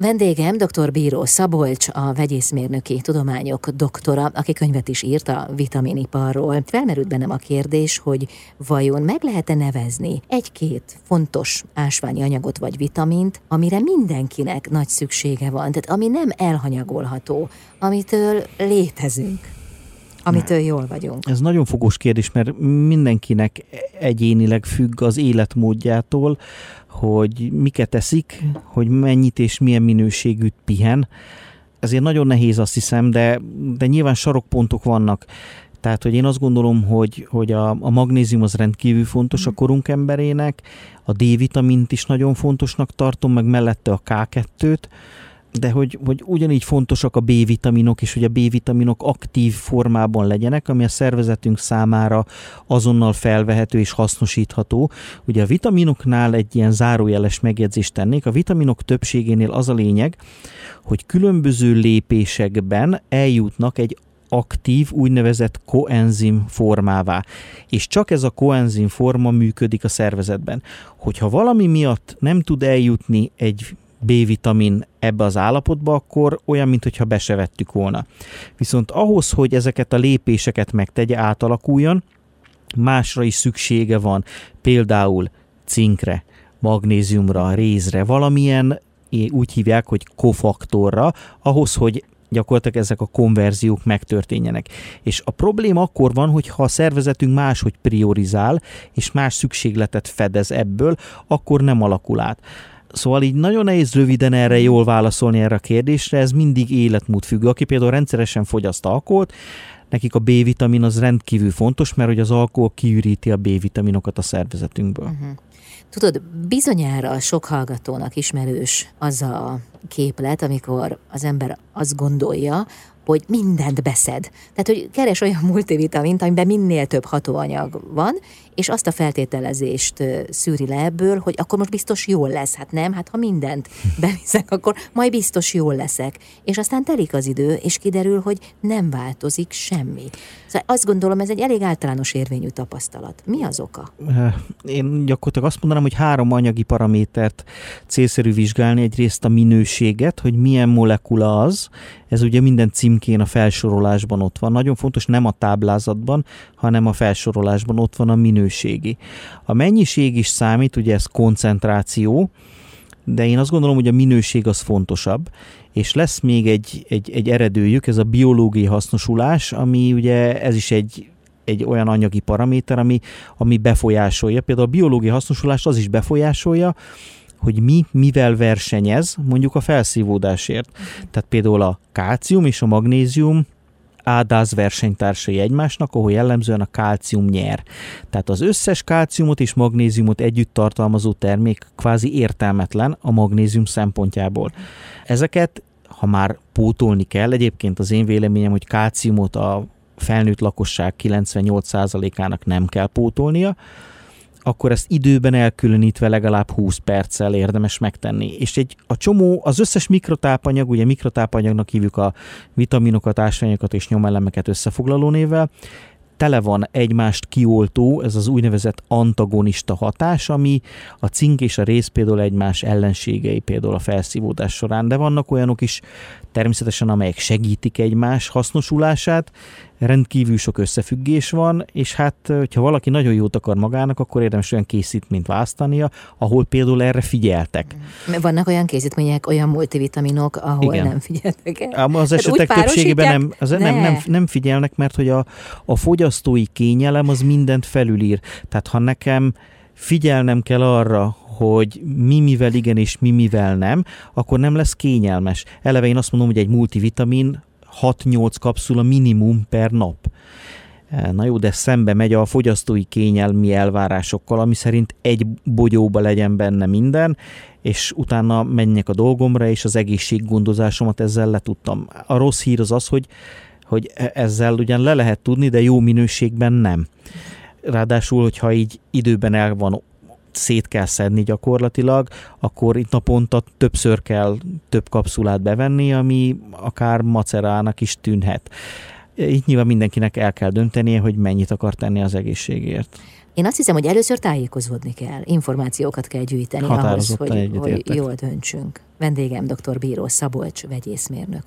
Vendégem dr. Bíró Szabolcs, a vegyészmérnöki tudományok doktora, aki könyvet is írt a vitaminiparról. Felmerült bennem a kérdés, hogy vajon meg lehet-e nevezni egy-két fontos ásványi anyagot vagy vitamint, amire mindenkinek nagy szüksége van, tehát ami nem elhanyagolható, amitől létezünk amitől jól vagyunk? Ez nagyon fogós kérdés, mert mindenkinek egyénileg függ az életmódjától, hogy miket eszik, hogy mennyit és milyen minőségűt pihen. Ezért nagyon nehéz azt hiszem, de, de nyilván sarokpontok vannak. Tehát, hogy én azt gondolom, hogy, hogy a, a magnézium az rendkívül fontos a korunk emberének, a D-vitamint is nagyon fontosnak tartom, meg mellette a K2-t, de hogy, hogy ugyanígy fontosak a B-vitaminok, és hogy a B-vitaminok aktív formában legyenek, ami a szervezetünk számára azonnal felvehető és hasznosítható. Ugye a vitaminoknál egy ilyen zárójeles megjegyzést tennék, a vitaminok többségénél az a lényeg, hogy különböző lépésekben eljutnak egy aktív, úgynevezett koenzim formává. És csak ez a koenzim forma működik a szervezetben. Hogyha valami miatt nem tud eljutni egy B-vitamin ebbe az állapotba, akkor olyan, mintha be se vettük volna. Viszont ahhoz, hogy ezeket a lépéseket megtegye, átalakuljon, másra is szüksége van, például cinkre, magnéziumra, rézre, valamilyen úgy hívják, hogy kofaktorra, ahhoz, hogy gyakorlatilag ezek a konverziók megtörténjenek. És a probléma akkor van, hogy ha a szervezetünk máshogy priorizál, és más szükségletet fedez ebből, akkor nem alakul át. Szóval így nagyon nehéz röviden erre jól válaszolni erre a kérdésre, ez mindig életmód függő. Aki például rendszeresen fogyaszt alkoholt, nekik a B-vitamin az rendkívül fontos, mert hogy az alkohol kiüríti a B-vitaminokat a szervezetünkből. Uh-huh. Tudod, bizonyára sok hallgatónak ismerős az a képlet, amikor az ember azt gondolja, hogy mindent beszed. Tehát, hogy keres olyan multivitamint, amiben minél több hatóanyag van, és azt a feltételezést szűri le ebből, hogy akkor most biztos jól lesz. Hát nem, hát ha mindent beviszek, akkor majd biztos jól leszek. És aztán telik az idő, és kiderül, hogy nem változik semmi. Szóval azt gondolom, ez egy elég általános érvényű tapasztalat. Mi az oka? Én gyakorlatilag azt mondanám, hogy három anyagi paramétert célszerű vizsgálni. Egyrészt a minőséget, hogy milyen molekula az, ez ugye minden címkén a felsorolásban ott van. Nagyon fontos nem a táblázatban, hanem a felsorolásban ott van a minőségi. A mennyiség is számít, ugye ez koncentráció, de én azt gondolom, hogy a minőség az fontosabb, és lesz még egy, egy, egy eredőjük, ez a biológiai hasznosulás, ami ugye ez is egy, egy olyan anyagi paraméter, ami, ami befolyásolja. Például a biológiai hasznosulást az is befolyásolja, hogy mi mivel versenyez mondjuk a felszívódásért. Tehát például a kálcium és a magnézium ádáz versenytársai egymásnak, ahol jellemzően a kálcium nyer. Tehát az összes kálciumot és magnéziumot együtt tartalmazó termék kvázi értelmetlen a magnézium szempontjából. Ezeket, ha már pótolni kell, egyébként az én véleményem, hogy kálciumot a felnőtt lakosság 98%-ának nem kell pótolnia, akkor ezt időben elkülönítve legalább 20 perccel érdemes megtenni. És egy, a csomó, az összes mikrotápanyag, ugye mikrotápanyagnak hívjuk a vitaminokat, ásványokat és nyomelemeket összefoglaló névvel, tele van egymást kioltó, ez az úgynevezett antagonista hatás, ami a cink és a rész például egymás ellenségei például a felszívódás során, de vannak olyanok is természetesen, amelyek segítik egymás hasznosulását, rendkívül sok összefüggés van, és hát, hogyha valaki nagyon jót akar magának, akkor érdemes olyan készítményt választania, ahol például erre figyeltek. Vannak olyan készítmények, olyan multivitaminok, ahol Igen. nem figyeltek el? Az hát esetek többségében nem, az nem, nem, nem figyelnek, mert hogy a, a fogyasztói kényelem az mindent felülír. Tehát ha nekem figyelnem kell arra, hogy mi mivel igen és mi mivel nem, akkor nem lesz kényelmes. Eleve én azt mondom, hogy egy multivitamin 6-8 kapszula minimum per nap. E, na jó, de szembe megy a fogyasztói kényelmi elvárásokkal, ami szerint egy bogyóba legyen benne minden, és utána menjek a dolgomra, és az egészséggondozásomat ezzel letudtam. A rossz hír az az, hogy, hogy e, ezzel ugyan le lehet tudni, de jó minőségben nem. Ráadásul, hogyha így időben el van szét kell szedni gyakorlatilag, akkor itt naponta többször kell több kapszulát bevenni, ami akár macerának is tűnhet. Itt nyilván mindenkinek el kell döntenie, hogy mennyit akar tenni az egészségért. Én azt hiszem, hogy először tájékozódni kell, információkat kell gyűjteni ahhoz, hogy, hogy jól döntsünk. Vendégem dr. Bíró Szabolcs, vegyészmérnök.